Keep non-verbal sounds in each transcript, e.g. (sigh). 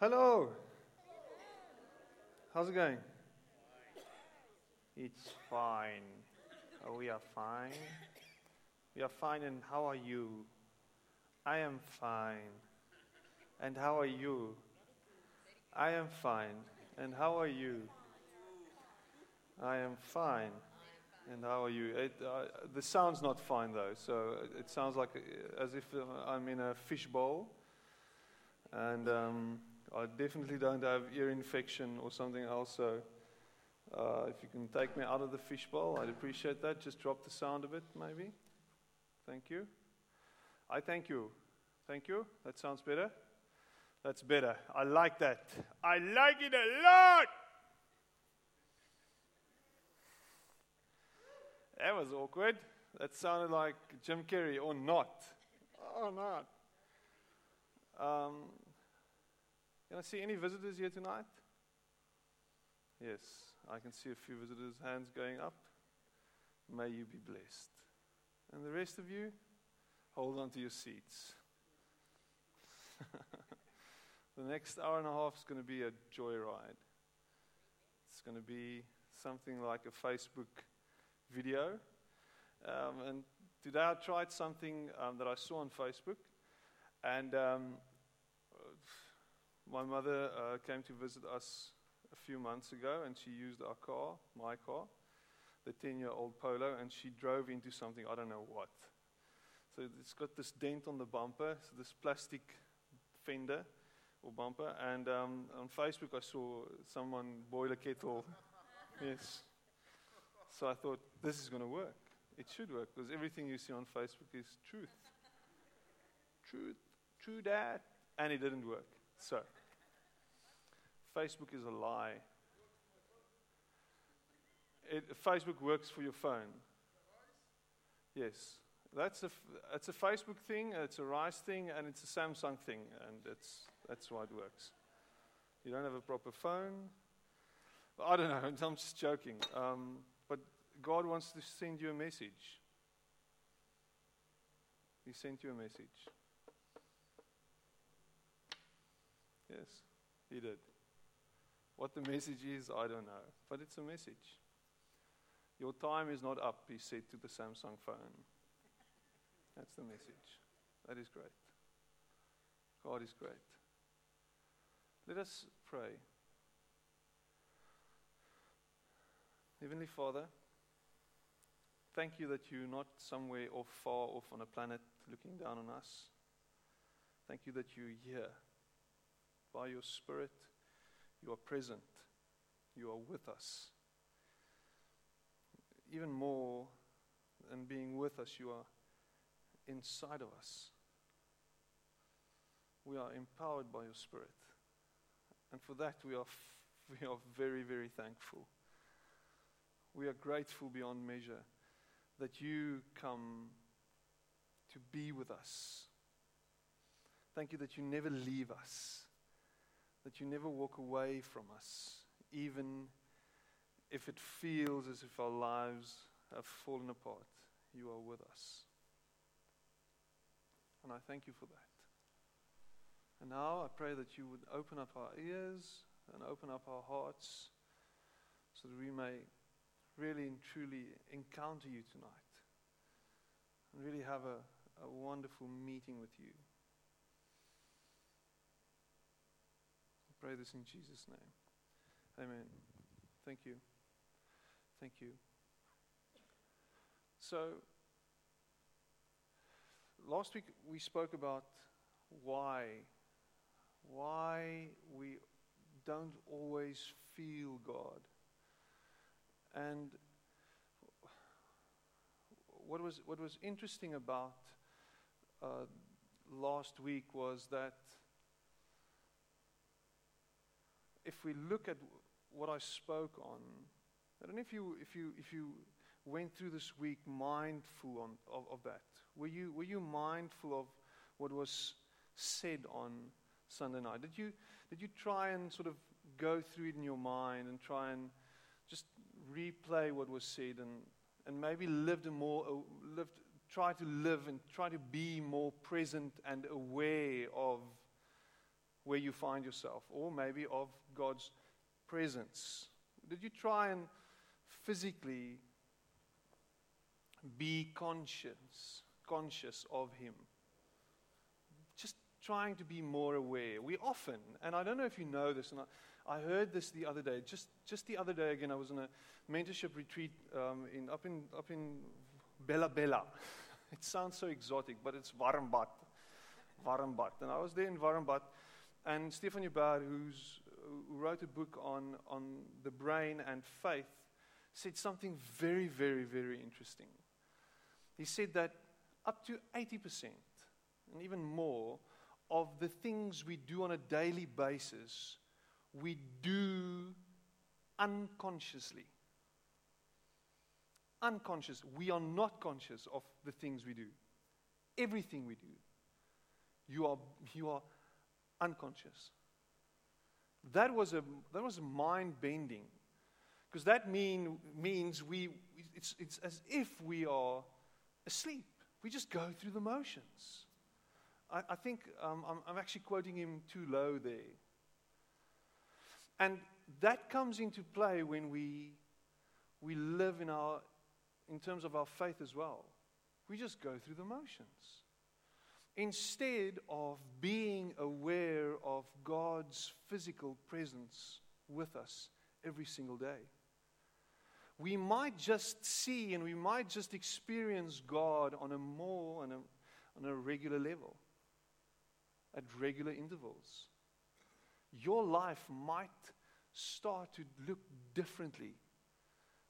Hello. How's it going? It's fine. Oh, we are fine. We are fine, and how are you? I am fine. And how are you? I am fine. And how are you? I am fine. And how are you? It, uh, the sound's not fine though, so it sounds like uh, as if uh, I'm in a fishbowl. And um, I definitely don't have ear infection or something else. So uh, if you can take me out of the fishbowl, I'd appreciate that. Just drop the sound a bit, maybe. Thank you. I thank you. Thank you. That sounds better. That's better. I like that. I like it a lot. That was awkward. That sounded like Jim Carrey or not. Oh, not. Um, can I see any visitors here tonight? Yes, I can see a few visitors' hands going up. May you be blessed. And the rest of you, hold on to your seats. (laughs) the next hour and a half is going to be a joyride. It's going to be something like a Facebook video. Um, and today I tried something um, that I saw on Facebook. And um, my mother uh, came to visit us a few months ago, and she used our car, my car, the 10 year old Polo, and she drove into something, I don't know what. So it's got this dent on the bumper, so this plastic fender or bumper. And um, on Facebook, I saw someone boil a kettle. (laughs) yes. So I thought, this is going to work. It should work because everything you see on Facebook is truth. Truth, true that. And it didn't work. So. Facebook is a lie. It, Facebook works for your phone. Yes. That's a, it's a Facebook thing, it's a Rise thing, and it's a Samsung thing, and it's, that's why it works. You don't have a proper phone. I don't know, (laughs) I'm just joking. Um, but God wants to send you a message. He sent you a message. Yes, He did. What the message is, I don't know. But it's a message. Your time is not up, he said to the Samsung phone. That's the message. That is great. God is great. Let us pray. Heavenly Father, thank you that you're not somewhere off, far off on a planet looking down on us. Thank you that you're here by your Spirit you are present. You are with us. Even more than being with us, you are inside of us. We are empowered by your Spirit. And for that, we are, f- (laughs) we are very, very thankful. We are grateful beyond measure that you come to be with us. Thank you that you never leave us that you never walk away from us, even if it feels as if our lives have fallen apart. You are with us. And I thank you for that. And now I pray that you would open up our ears and open up our hearts so that we may really and truly encounter you tonight and really have a, a wonderful meeting with you. Pray this in Jesus' name. Amen. Thank you. Thank you. So, last week we spoke about why. Why we don't always feel God. And what was, what was interesting about uh, last week was that if we look at what I spoke on, I don't know if you, if you, if you went through this week mindful on, of, of that. Were you, were you mindful of what was said on Sunday night? Did you, did you try and sort of go through it in your mind and try and just replay what was said and, and maybe lived a more, lived, try to live and try to be more present and aware of where you find yourself, or maybe of God's presence? Did you try and physically be conscious, conscious of Him? Just trying to be more aware. We often, and I don't know if you know this, and I, I heard this the other day. Just, just the other day again, I was in a mentorship retreat um, in, up in up in Bela-Bela. (laughs) It sounds so exotic, but it's Warmbad. Warmbad. And I was there in Warmbad, and Stephan Joubert, who's who wrote a book on, on the brain and faith, said something very, very, very interesting. He said that up to 80% and even more of the things we do on a daily basis, we do unconsciously. Unconscious. We are not conscious of the things we do. Everything we do, you are, you are unconscious. That was, a, that was mind bending. Because that mean, means we, it's, it's as if we are asleep. We just go through the motions. I, I think um, I'm, I'm actually quoting him too low there. And that comes into play when we, we live in, our, in terms of our faith as well. We just go through the motions instead of being aware of God's physical presence with us every single day. We might just see and we might just experience God on a more, on a, on a regular level, at regular intervals. Your life might start to look differently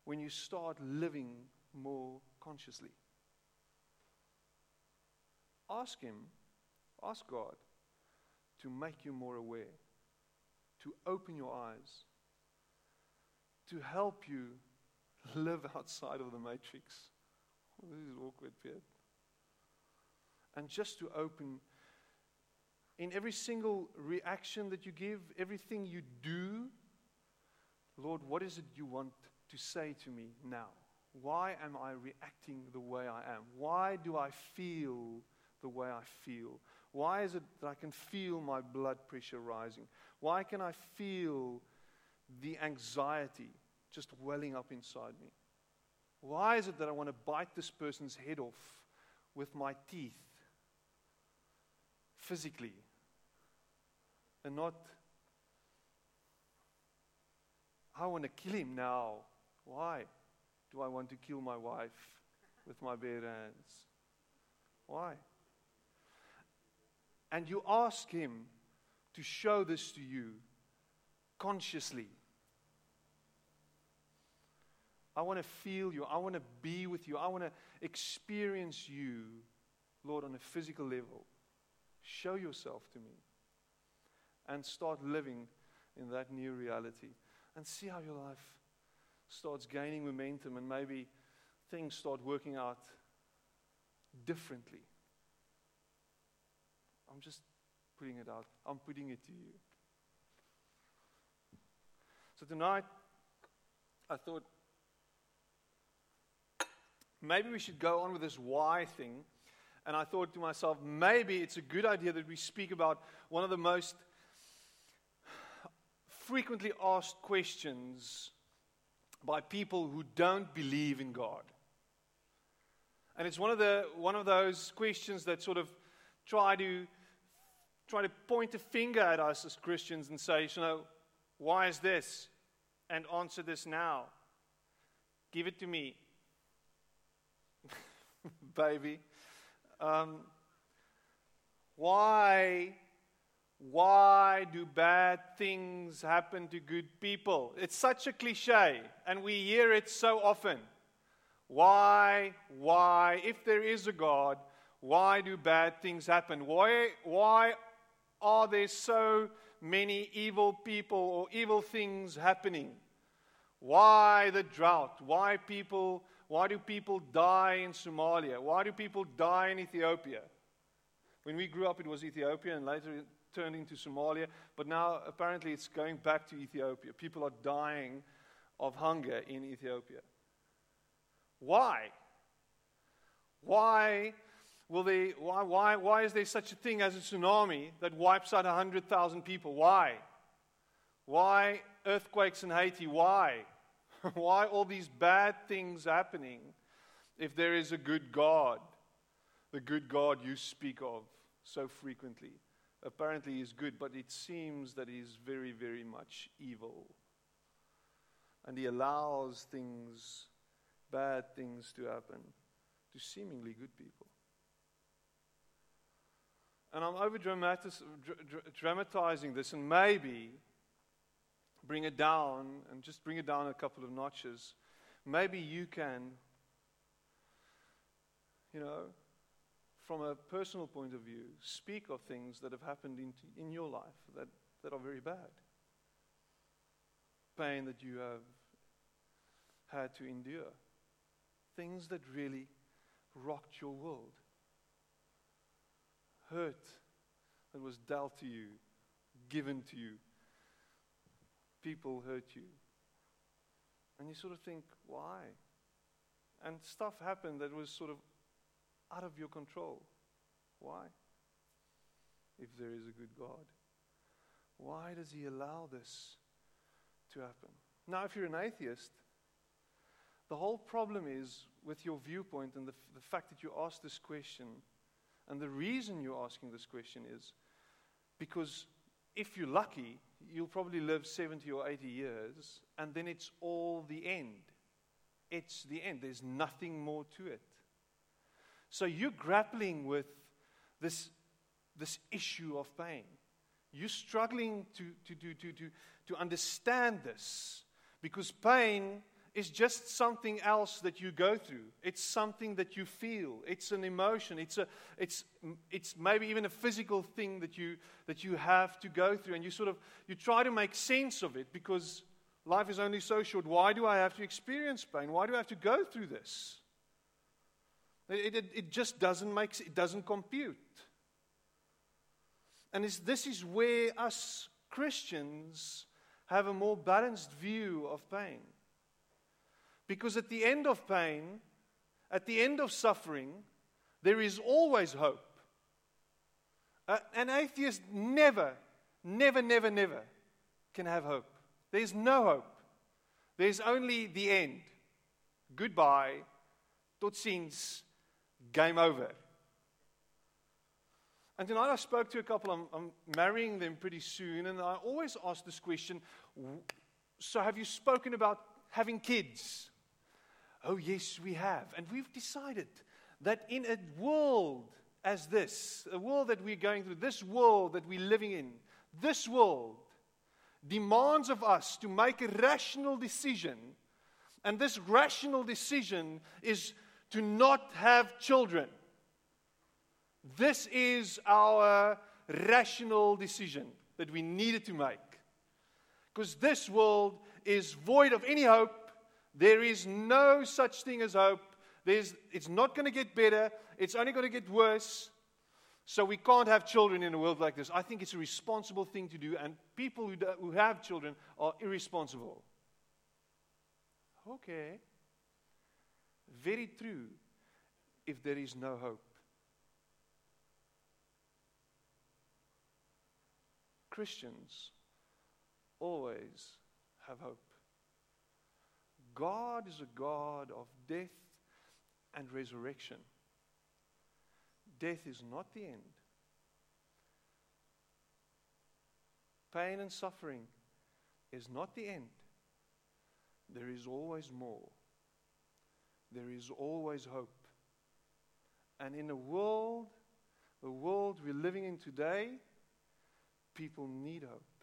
when you start living more consciously. Ask Him, ask God to make you more aware, to open your eyes, to help you live (laughs) outside of the matrix. Oh, this is awkward, Pierre. And just to open in every single reaction that you give, everything you do, Lord, what is it you want to say to me now? Why am I reacting the way I am? Why do I feel the way I feel? Why is it that I can feel my blood pressure rising? Why can I feel the anxiety just welling up inside me? Why is it that I want to bite this person's head off with my teeth physically and not, I want to kill him now? Why do I want to kill my wife with my bare hands? Why? And you ask Him to show this to you consciously. I want to feel you. I want to be with you. I want to experience you, Lord, on a physical level. Show yourself to me. And start living in that new reality. And see how your life starts gaining momentum and maybe things start working out differently. I'm just putting it out. I'm putting it to you. So tonight, I thought maybe we should go on with this why thing. And I thought to myself, maybe it's a good idea that we speak about one of the most frequently asked questions by people who don't believe in God. And it's one of, the, one of those questions that sort of try to try to point a finger at us as Christians and say, you know, why is this? And answer this now. Give it to me, (laughs) baby. Um, why Why do bad things happen to good people? It's such a cliche, and we hear it so often. Why, why, if there is a God, why do bad things happen? Why, why are there so many evil people or evil things happening? Why the drought? Why people why do people die in Somalia? Why do people die in Ethiopia? When we grew up it was Ethiopia and later it turned into Somalia, but now apparently it's going back to Ethiopia. People are dying of hunger in Ethiopia. Why? Why will they, why, why, why is there such a thing as a tsunami that wipes out 100,000 people? Why? Why earthquakes in Haiti? Why? (laughs) why all these bad things happening if there is a good God? The good God you speak of so frequently. Apparently, is good, but it seems that he's very, very much evil. And he allows things, bad things, to happen to seemingly good people. And I'm over dramatizing this, and maybe bring it down and just bring it down a couple of notches. Maybe you can, you know, from a personal point of view, speak of things that have happened in, in your life that, that are very bad. Pain that you have had to endure. Things that really rocked your world hurt that was dealt to you, given to you. People hurt you. And you sort of think, why? And stuff happened that was sort of out of your control. Why? If there is a good God. Why does He allow this to happen? Now, if you're an atheist, the whole problem is with your viewpoint and the, f- the fact that you ask this question and the reason you're asking this question is because if you're lucky, you'll probably live 70 or 80 years, and then it's all the end. It's the end. There's nothing more to it. So you're grappling with this, this issue of pain. You're struggling to, to, to, to, to, to understand this because pain is just something else that you go through. It's something that you feel. It's an emotion. It's, a, it's, it's maybe even a physical thing that you, that you have to go through. And you sort of you try to make sense of it because life is only so short. Why do I have to experience pain? Why do I have to go through this? It, it, it just doesn't make it doesn't compute. And is this is where us Christians have a more balanced view of pain. Because at the end of pain, at the end of suffering, there is always hope. Uh, an atheist never, never, never, never can have hope. There's no hope. There's only the end. Goodbye. Tot ziens. Game over. And tonight I spoke to a couple, I'm, I'm, marrying them pretty soon, and I always ask this question So, have you spoken about having kids? Oh, yes, we have. And we've decided that in a world as this, a world that we're going through, this world that we're living in, this world demands of us to make a rational decision. And this rational decision is to not have children. This is our rational decision that we needed to make. Because this world is void of any hope there is no such thing as hope. There's, it's not going to get better, it's only going to get worse. So we can't have children in a world like this. I think it's a responsible thing to do, and people who, do, who have children are irresponsible. Okay. Very true if there is no hope. Christians always have hope. God is a God of death and resurrection. Death is not the end. Pain and suffering is not the end. There is always more. There is always hope. And in a world, the world we're living in today, people need hope.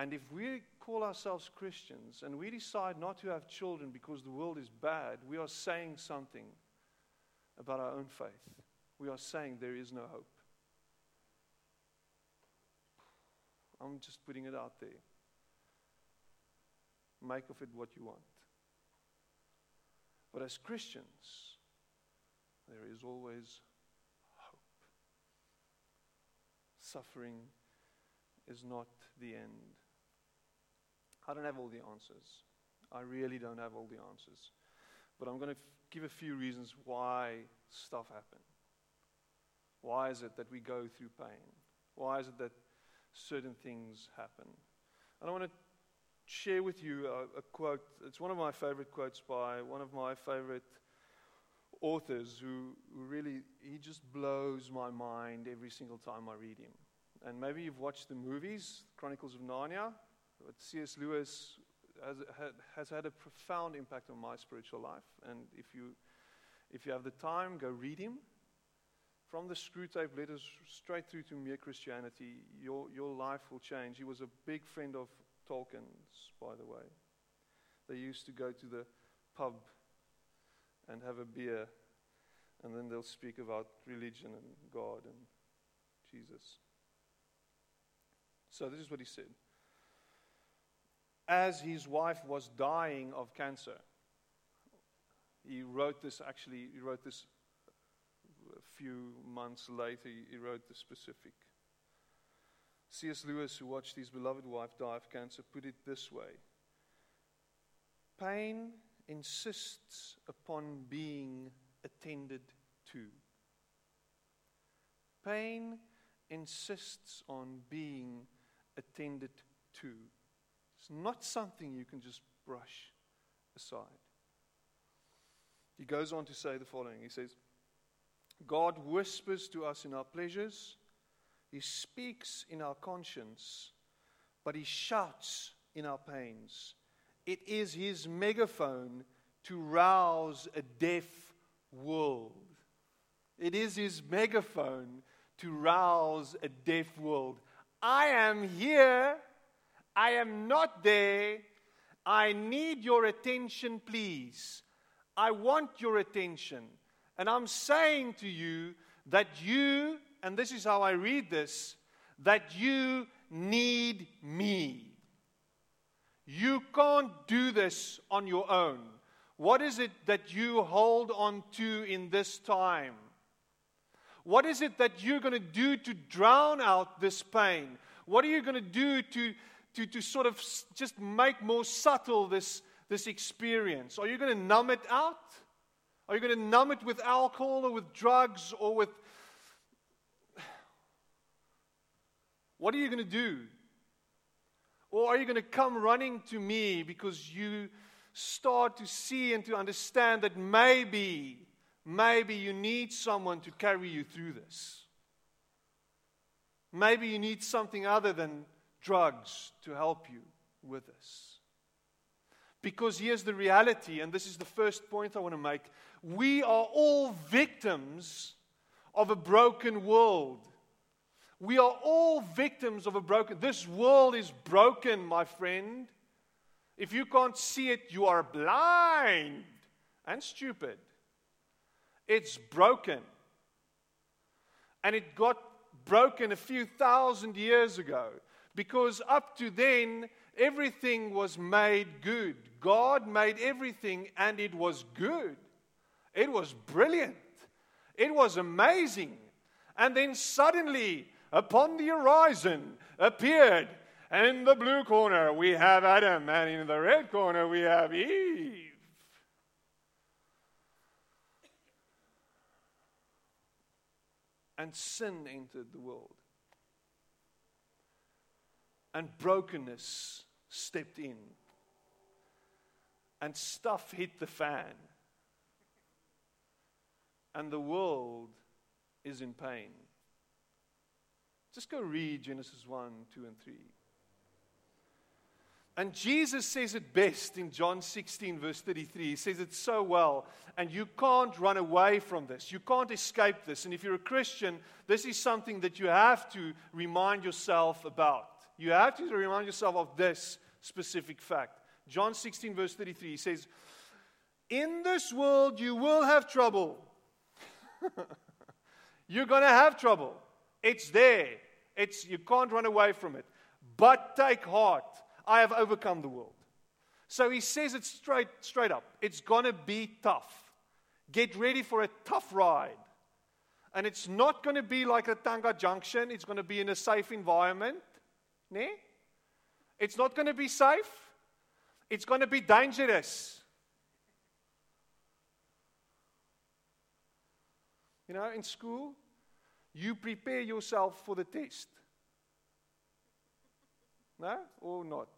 And if we call ourselves Christians and we decide not to have children because the world is bad, we are saying something about our own faith. We are saying there is no hope. I'm just putting it out there. Make of it what you want. But as Christians, there is always hope. Suffering is not the end. I don't have all the answers. I really don't have all the answers. But I'm going to f- give a few reasons why stuff happens. Why is it that we go through pain? Why is it that certain things happen? And I want to share with you a, a, quote. It's one of my favorite quotes by one of my favorite authors who, who really, he just blows my mind every single time I read him. And maybe you've watched the movies, Chronicles of Narnia. But C.S. Lewis has, has had a profound impact on my spiritual life. And if you, if you have the time, go read him. From the Screwtape letters straight through to mere Christianity, your, your life will change. He was a big friend of Tolkien's, by the way. They used to go to the pub and have a beer, and then they'll speak about religion and God and Jesus. So, this is what he said. As his wife was dying of cancer, he wrote this actually, he wrote this a few months later, he wrote the specific. C.S. Lewis, who watched his beloved wife die of cancer, put it this way Pain insists upon being attended to. Pain insists on being attended to. It's not something you can just brush aside. He goes on to say the following He says, God whispers to us in our pleasures, He speaks in our conscience, but He shouts in our pains. It is His megaphone to rouse a deaf world. It is His megaphone to rouse a deaf world. I am here. I am not there. I need your attention, please. I want your attention. And I'm saying to you that you, and this is how I read this, that you need me. You can't do this on your own. What is it that you hold on to in this time? What is it that you're going to do to drown out this pain? What are you going to do to, to, to sort of just make more subtle this, this experience? Are you going to numb it out? Are you going to numb it with alcohol or with drugs or with. What are you going to do? Or are you going to come running to me because you start to see and to understand that maybe, maybe you need someone to carry you through this? Maybe you need something other than drugs to help you with this. Because here's the reality, and this is the first point I want to make we are all victims of a broken world. We are all victims of a broken. This world is broken, my friend. If you can't see it, you are blind and stupid. It's broken. And it got broken a few thousand years ago because up to then, everything was made good. God made everything and it was good. It was brilliant. It was amazing. And then suddenly, upon the horizon, appeared, and in the blue corner we have Adam, and in the red corner we have Eve. And sin entered the world. And brokenness stepped in. And stuff hit the fan and the world is in pain. Just go read Genesis 1, 2, and 3. And Jesus says it best in John 16, verse 33. He says it so well. And you can't run away from this. You can't escape this. And if you're a Christian, this is something that you have to remind yourself about. You have to remind yourself of this specific fact. John 16, verse 33, he says, In this world you will have trouble. (laughs) You're going to have trouble. It's there. It's, you can't run away from it. But take heart. I have overcome the world. So he says it straight, straight up. It's going to be tough. Get ready for a tough ride. And it's not going to be like a Tanga Junction. It's going to be in a safe environment. Ne? It's not going to be safe. It's going to be dangerous. You know, in school, you prepare yourself for the test. No? Or not?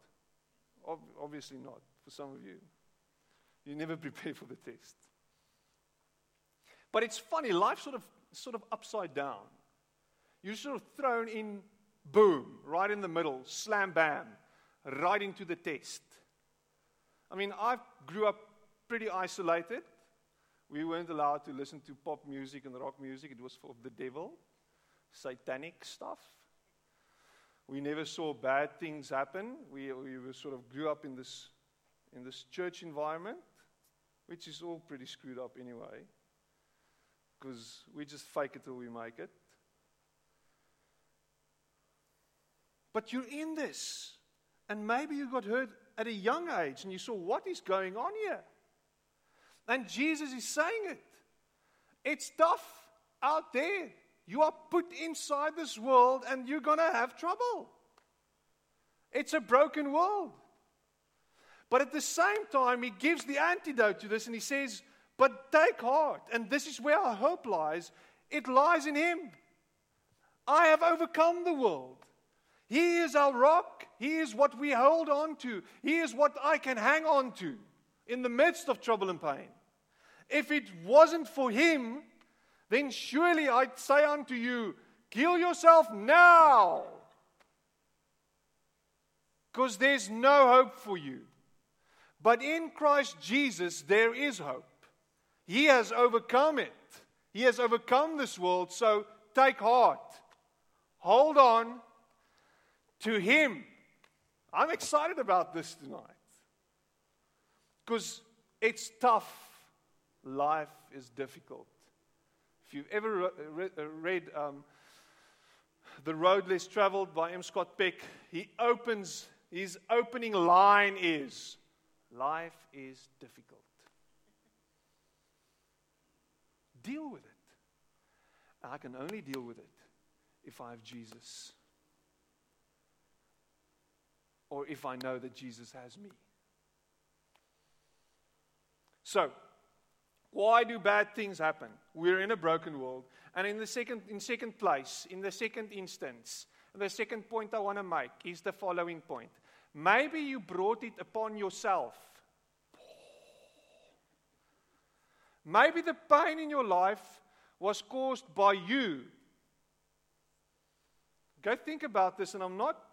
Ob- obviously not, for some of you. You never (laughs) prepare for the test. But it's funny, life sort of sort of upside down. You're sort of thrown in, boom, right in the middle, slam bam, right into the test. I mean, I grew up pretty isolated. We weren't allowed to listen to pop music and rock music, it was for the devil, satanic stuff. We never saw bad things happen. We, we sort of grew up in this, in this church environment, which is all pretty screwed up anyway, because we just fake it till we make it. But you're in this. And maybe you got hurt at a young age and you saw what is going on here. And Jesus is saying it. It's tough out there. You are put inside this world and you're going to have trouble. It's a broken world. But at the same time, he gives the antidote to this and he says, But take heart. And this is where our hope lies it lies in him. I have overcome the world. He is our rock. He is what we hold on to. He is what I can hang on to in the midst of trouble and pain. If it wasn't for Him, then surely I'd say unto you, kill yourself now. Because there's no hope for you. But in Christ Jesus, there is hope. He has overcome it. He has overcome this world. So take heart. Hold on to Him. I'm excited about this tonight because it's tough. Life is difficult. If you've ever re- read um, The Road Less Traveled by M. Scott Peck, he opens, his opening line is Life is difficult. Deal with it. I can only deal with it if I have Jesus or if I know that Jesus has me. So, why do bad things happen? We're in a broken world. And in the second, in second place, in the second instance, the second point I want to make is the following point. Maybe you brought it upon yourself. Maybe the pain in your life was caused by you. Go think about this, and I'm not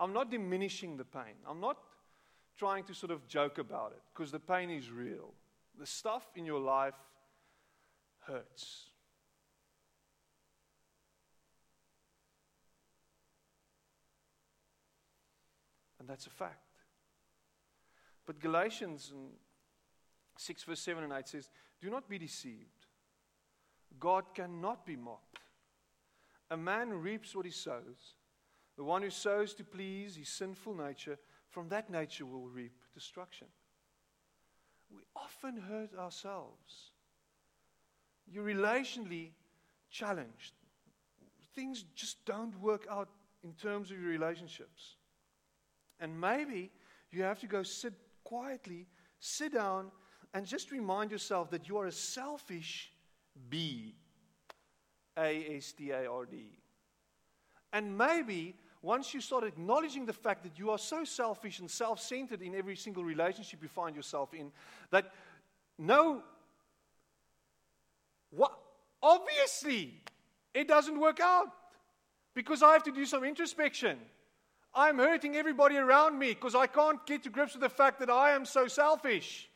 I'm not diminishing the pain. I'm not trying to sort of joke about it because the pain is real. The stuff in your life hurts. And that's a fact. But Galatians 6, verse 7 and 8 says, Do not be deceived. God cannot be mocked. A man reaps what he sows. The one who sows to please his sinful nature, from that nature will reap destruction. We often hurt ourselves. You're relationally challenged. Things just don't work out in terms of your relationships. And maybe you have to go sit quietly, sit down, and just remind yourself that you are a selfish bee. A S T A R D. And maybe once you start acknowledging the fact that you are so selfish and self centered in every single relationship you find yourself in, that no, what, obviously, it doesn't work out because I have to do some introspection. I'm hurting everybody around me because I can't get to grips with the fact that I am so selfish.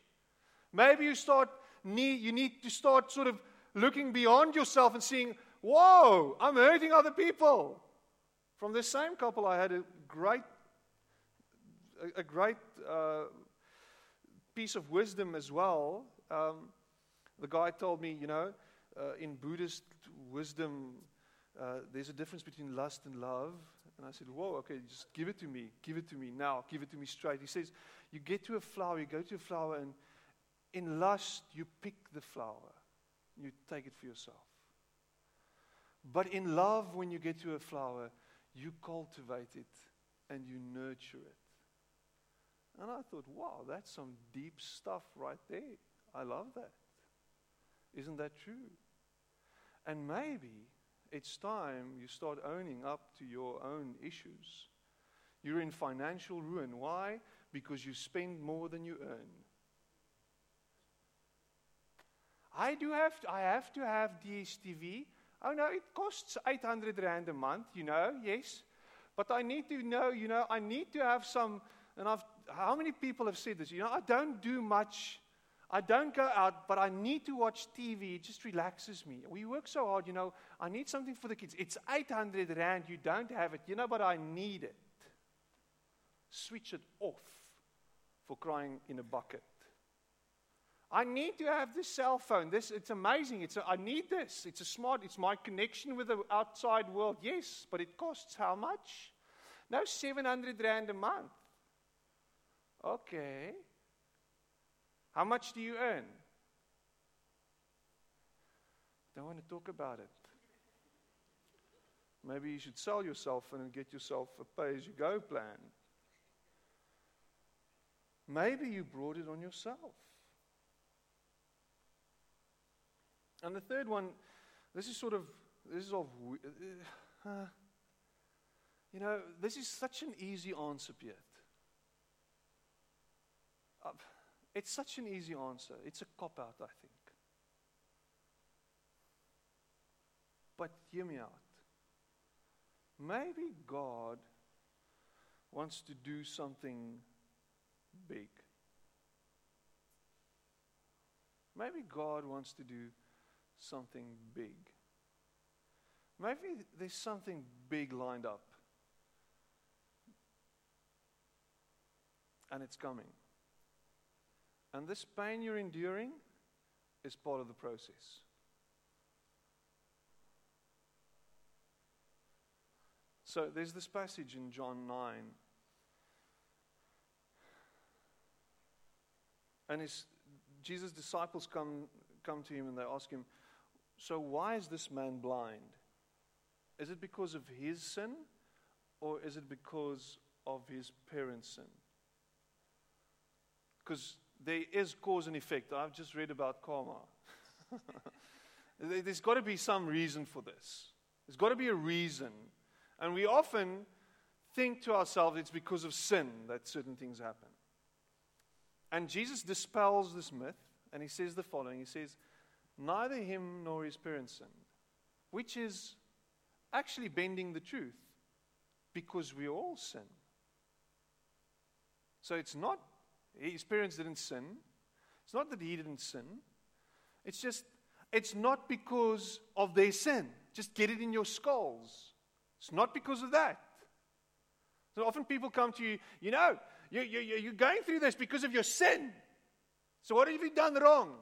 Maybe you start need you need to start sort of looking beyond yourself and seeing, whoa, I'm hurting other people. From this same couple, I had a great a, a great uh, piece of wisdom as well. Um, the guy told me, you know, uh, in Buddhist wisdom, uh, there's a difference between lust and love. And I said, Whoa, okay, just give it to me. Give it to me now. Give it to me straight. He says, You get to a flower, you go to a flower, and in lust, you pick the flower. You take it for yourself. But in love, when you get to a flower, you cultivate it and you nurture it. And I thought, wow, that's some deep stuff right there. I love that. Isn't that true? And maybe it's time you start owning up to your own issues. You're in financial ruin. Why? Because you spend more than you earn. I do have to, I have to have DSTV. Oh no, it costs 800 rand a month, you know, yes. But I need to know, you know, I need to have some and I've how many people have said this? You know, I don't do much. I don't go out, but I need to watch TV. It just relaxes me. We work so hard, you know. I need something for the kids. It's 800 Rand. You don't have it. You know, but I need it. Switch it off for crying in a bucket. I need to have this cell phone. This it's amazing. It's a, I need this. It's a smart. It's my connection with the outside world. Yes, but it costs how much? No, 700 rand a month. Okay. How much do you earn? Don't want to talk about it. Maybe you should sell yourself and get yourself a pay as you go plan. Maybe you brought it on yourself. And the third one, this is sort of, this is of, uh, you know, this is such an easy answer, Piet. Uh, it's such an easy answer. It's a cop out, I think. But hear me out. Maybe God wants to do something big. Maybe God wants to do something big. Maybe there's something big lined up. And it's coming. And this pain you're enduring is part of the process. So there's this passage in John 9. And his, Jesus' disciples come, come to him and they ask him, So why is this man blind? Is it because of his sin or is it because of his parents' sin? Because there is cause and effect. I've just read about karma. (laughs) There's got to be some reason for this. There's got to be a reason. And we often think to ourselves it's because of sin that certain things happen. And Jesus dispels this myth and he says the following He says, Neither him nor his parents sinned, which is actually bending the truth because we all sin. So it's not his parents didn't sin. It's not that he didn't sin. It's just, it's not because of their sin. Just get it in your skulls. It's not because of that. So often people come to you, you know, you, you, you're going through this because of your sin. So what have you done wrong?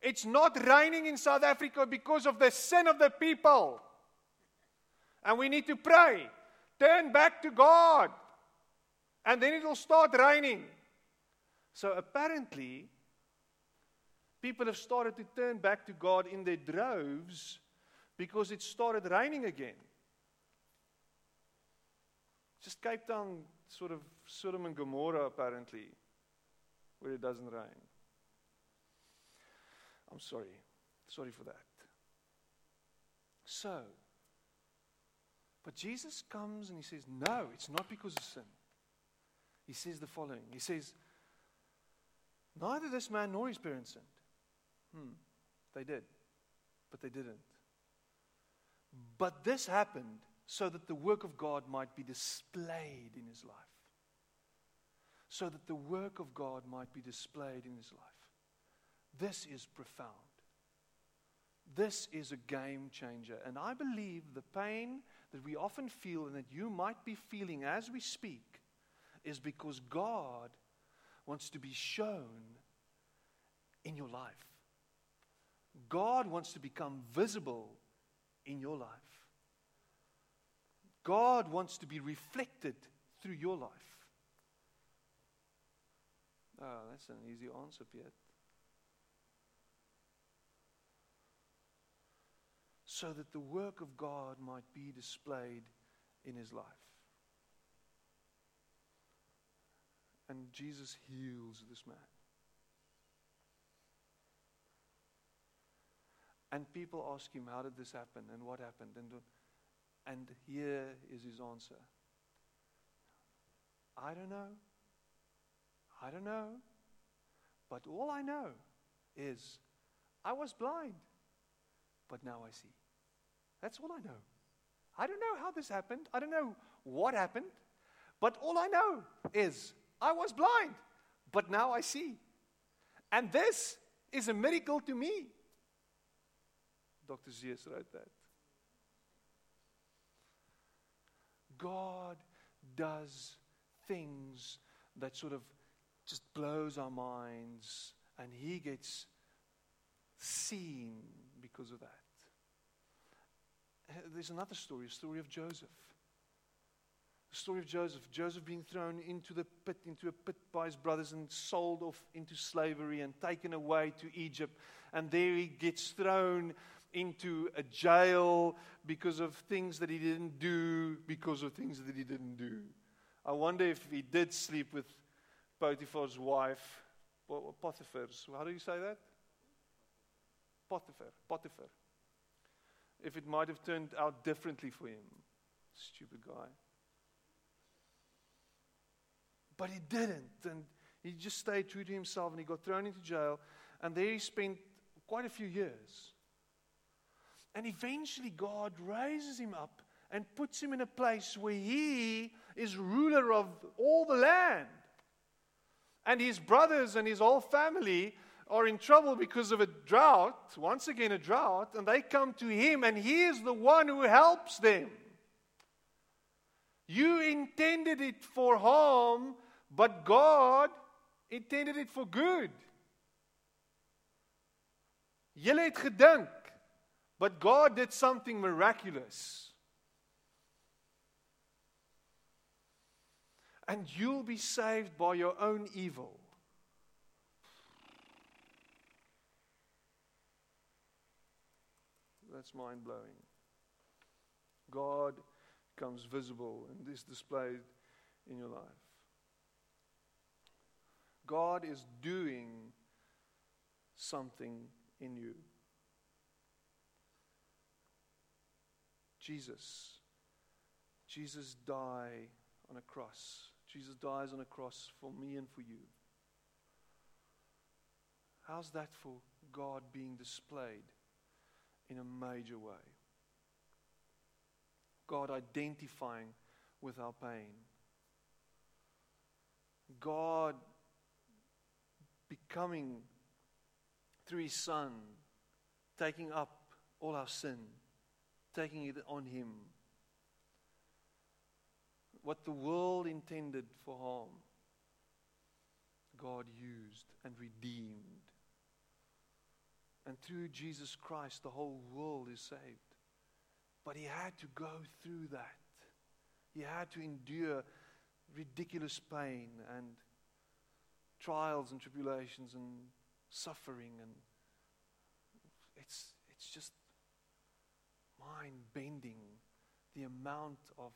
It's not raining in South Africa because of the sin of the people. And we need to pray. Turn back to God. And then it will start raining. So apparently, people have started to turn back to God in their droves because it started raining again. Just Cape Town, sort of Sodom and Gomorrah, apparently, where it doesn't rain. I'm sorry. Sorry for that. So, but Jesus comes and he says, No, it's not because of sin. He says the following He says, Neither this man nor his parents sinned. Hmm, they did, but they didn't. But this happened so that the work of God might be displayed in his life. So that the work of God might be displayed in his life. This is profound. This is a game changer. And I believe the pain that we often feel and that you might be feeling as we speak is because God wants to be shown in your life. God wants to become visible in your life. God wants to be reflected through your life. Oh, that's an easy answer, Piet. So that the work of God might be displayed in his life. And Jesus heals this man. And people ask him, How did this happen? And what happened? And, and here is his answer I don't know. I don't know. But all I know is I was blind, but now I see. That's all I know. I don't know how this happened. I don't know what happened. But all I know is I was blind, but now I see. And this is a miracle to me. Dr. Seuss wrote that. God does things that sort of just blows our minds, and He gets seen because of that. There's another story, a story of Joseph. The story of Joseph. Joseph being thrown into the pit, into a pit by his brothers, and sold off into slavery and taken away to Egypt. And there he gets thrown into a jail because of things that he didn't do, because of things that he didn't do. I wonder if he did sleep with Potiphar's wife, Potiphar's. How do you say that? Potiphar. Potiphar. If it might have turned out differently for him. Stupid guy. But he didn't. And he just stayed true to himself and he got thrown into jail. And there he spent quite a few years. And eventually, God raises him up and puts him in a place where he is ruler of all the land. And his brothers and his whole family are in trouble because of a drought, once again, a drought, and they come to him, and he is the one who helps them. You intended it for harm, but God intended it for good. Julle het gedink but God did something miraculous. And you'll be saved by your own evil. That's mind blowing. God becomes visible and is displayed in your life. God is doing something in you. Jesus. Jesus died on a cross. Jesus dies on a cross for me and for you. How's that for God being displayed in a major way? God identifying with our pain. God becoming, through His Son, taking up all our sin taking it on him. What the world intended for harm, God used and redeemed. And through Jesus Christ, the whole world is saved. But he had to go through that. He had to endure ridiculous pain and trials and tribulations and suffering and it's it's just mind bending the amount of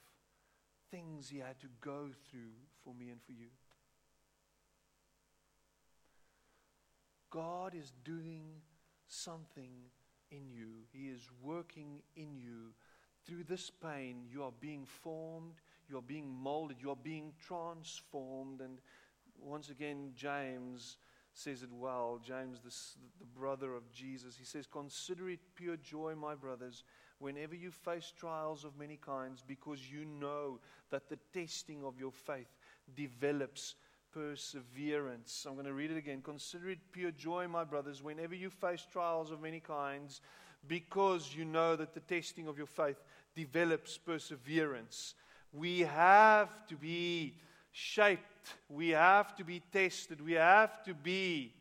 things he had to go through for me and for you. God is doing something in you. He is working in you. Through this pain, you are being formed, you are being molded, you are being transformed. And once again, James says it well. James, the, the brother of Jesus, he says, Consider it pure joy, my brothers whenever you face trials of many kinds, because you know that the testing of your faith develops perseverance. I'm going to read it again. Consider it pure joy, my brothers, whenever you face trials of many kinds, because you know that the testing of your faith develops perseverance. We have to be shaped, we have to be tested, we have to be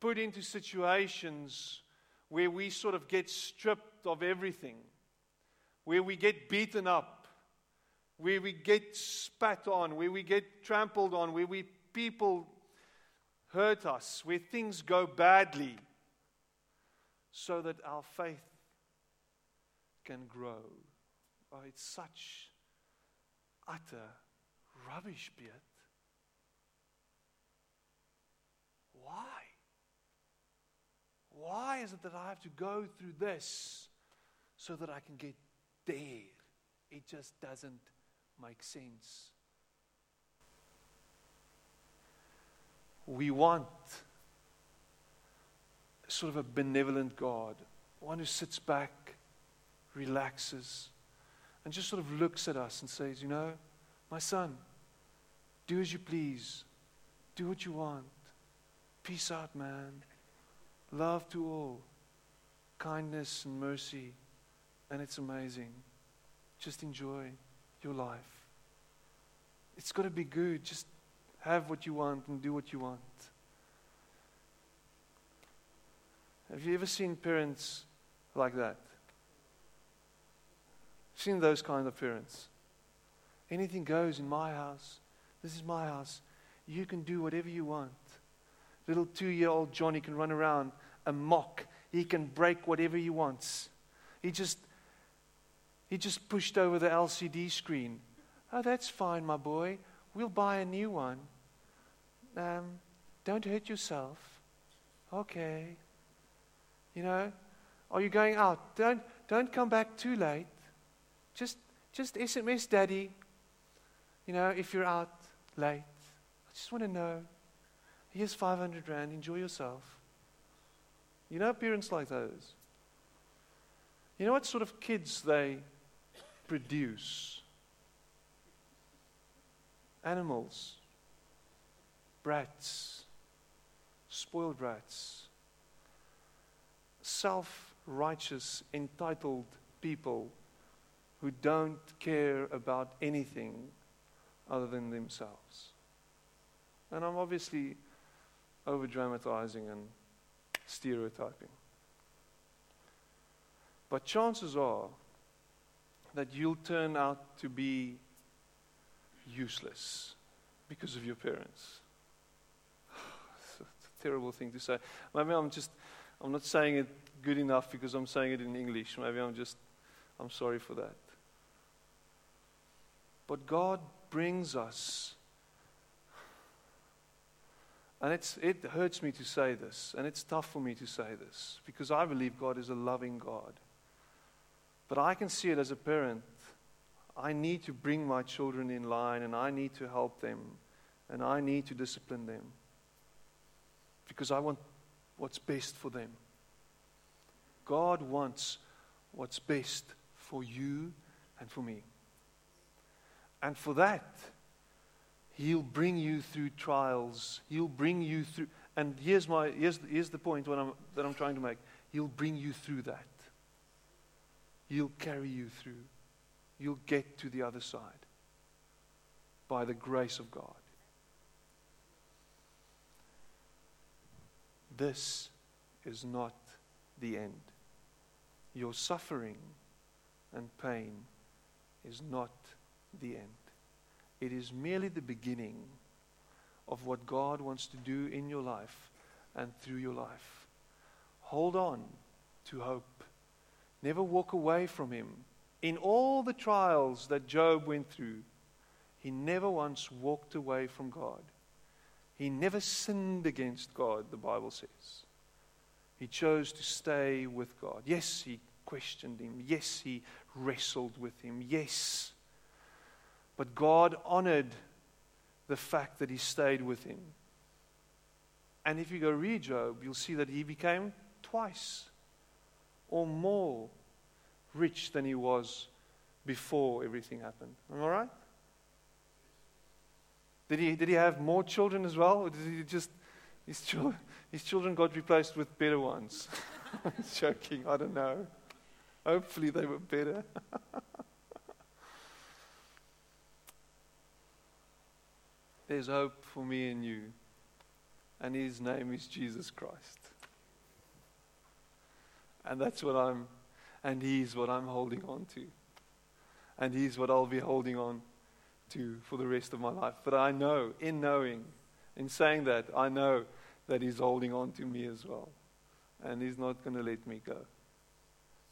put into situations where we sort of get stripped of everything, where we get beaten up, where we get spat on, where we get trampled on, where we people hurt us, where things go badly, so that our faith can grow. Oh, it's such utter rubbish, Beat. Why? Why is it that I have to go through this so that I can get there? It just doesn't make sense. We want sort of a benevolent God, one who sits back, relaxes, and just sort of looks at us and says, You know, my son, do as you please, do what you want. Peace out, man. Love to all, kindness and mercy, and it's amazing. Just enjoy your life. It's got to be good. Just have what you want and do what you want. Have you ever seen parents like that? Seen those kind of parents? Anything goes in my house. This is my house. You can do whatever you want. Little two year old Johnny can run around a mock. He can break whatever he wants. He just he just pushed over the LCD screen. Oh, that's fine, my boy. We'll buy a new one. Um, don't hurt yourself. Okay. You know, are you going out? Don't don't come back too late. Just just SMS daddy. You know, if you're out late. I just want to know. Here's 500 Rand. Enjoy yourself. You know parents like those? You know what sort of kids they produce? Animals, brats, spoiled brats, self righteous, entitled people who don't care about anything other than themselves. And I'm obviously over dramatizing and stereotyping. But chances are that you'll turn out to be useless because of your parents. (sighs) It's a terrible thing to say. Maybe I'm just, I'm not saying it good enough because I'm saying it in English. Maybe I'm just, I'm sorry for that. But God brings us and it's, it hurts me to say this, and it's tough for me to say this, because I believe God is a loving God. But I can see it as a parent. I need to bring my children in line, and I need to help them, and I need to discipline them, because I want what's best for them. God wants what's best for you and for me. And for that, He'll bring you through trials. He'll bring you through. And here's, my, here's, here's the point I'm, that I'm trying to make He'll bring you through that. He'll carry you through. You'll get to the other side by the grace of God. This is not the end. Your suffering and pain is not the end. It is merely the beginning of what God wants to do in your life and through your life. Hold on to hope. Never walk away from Him. In all the trials that Job went through, he never once walked away from God. He never sinned against God, the Bible says. He chose to stay with God. Yes, he questioned him. Yes, he wrestled with him. Yes, but God honored the fact that he stayed with him. And if you go read Job, you'll see that he became twice or more rich than he was before everything happened. Am I right? Did he, did he have more children as well? Or did he just, his, children, his children got replaced with better ones? (laughs) I'm joking, I don't know. Hopefully they were better. (laughs) There's hope for me and you, and his name is Jesus Christ. And that's what I'm, and he's what I'm holding on to. And he's what I'll be holding on to for the rest of my life. But I know, in knowing, in saying that, I know that he's holding on to me as well. And he's not going to let me go.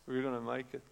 We're going to make it.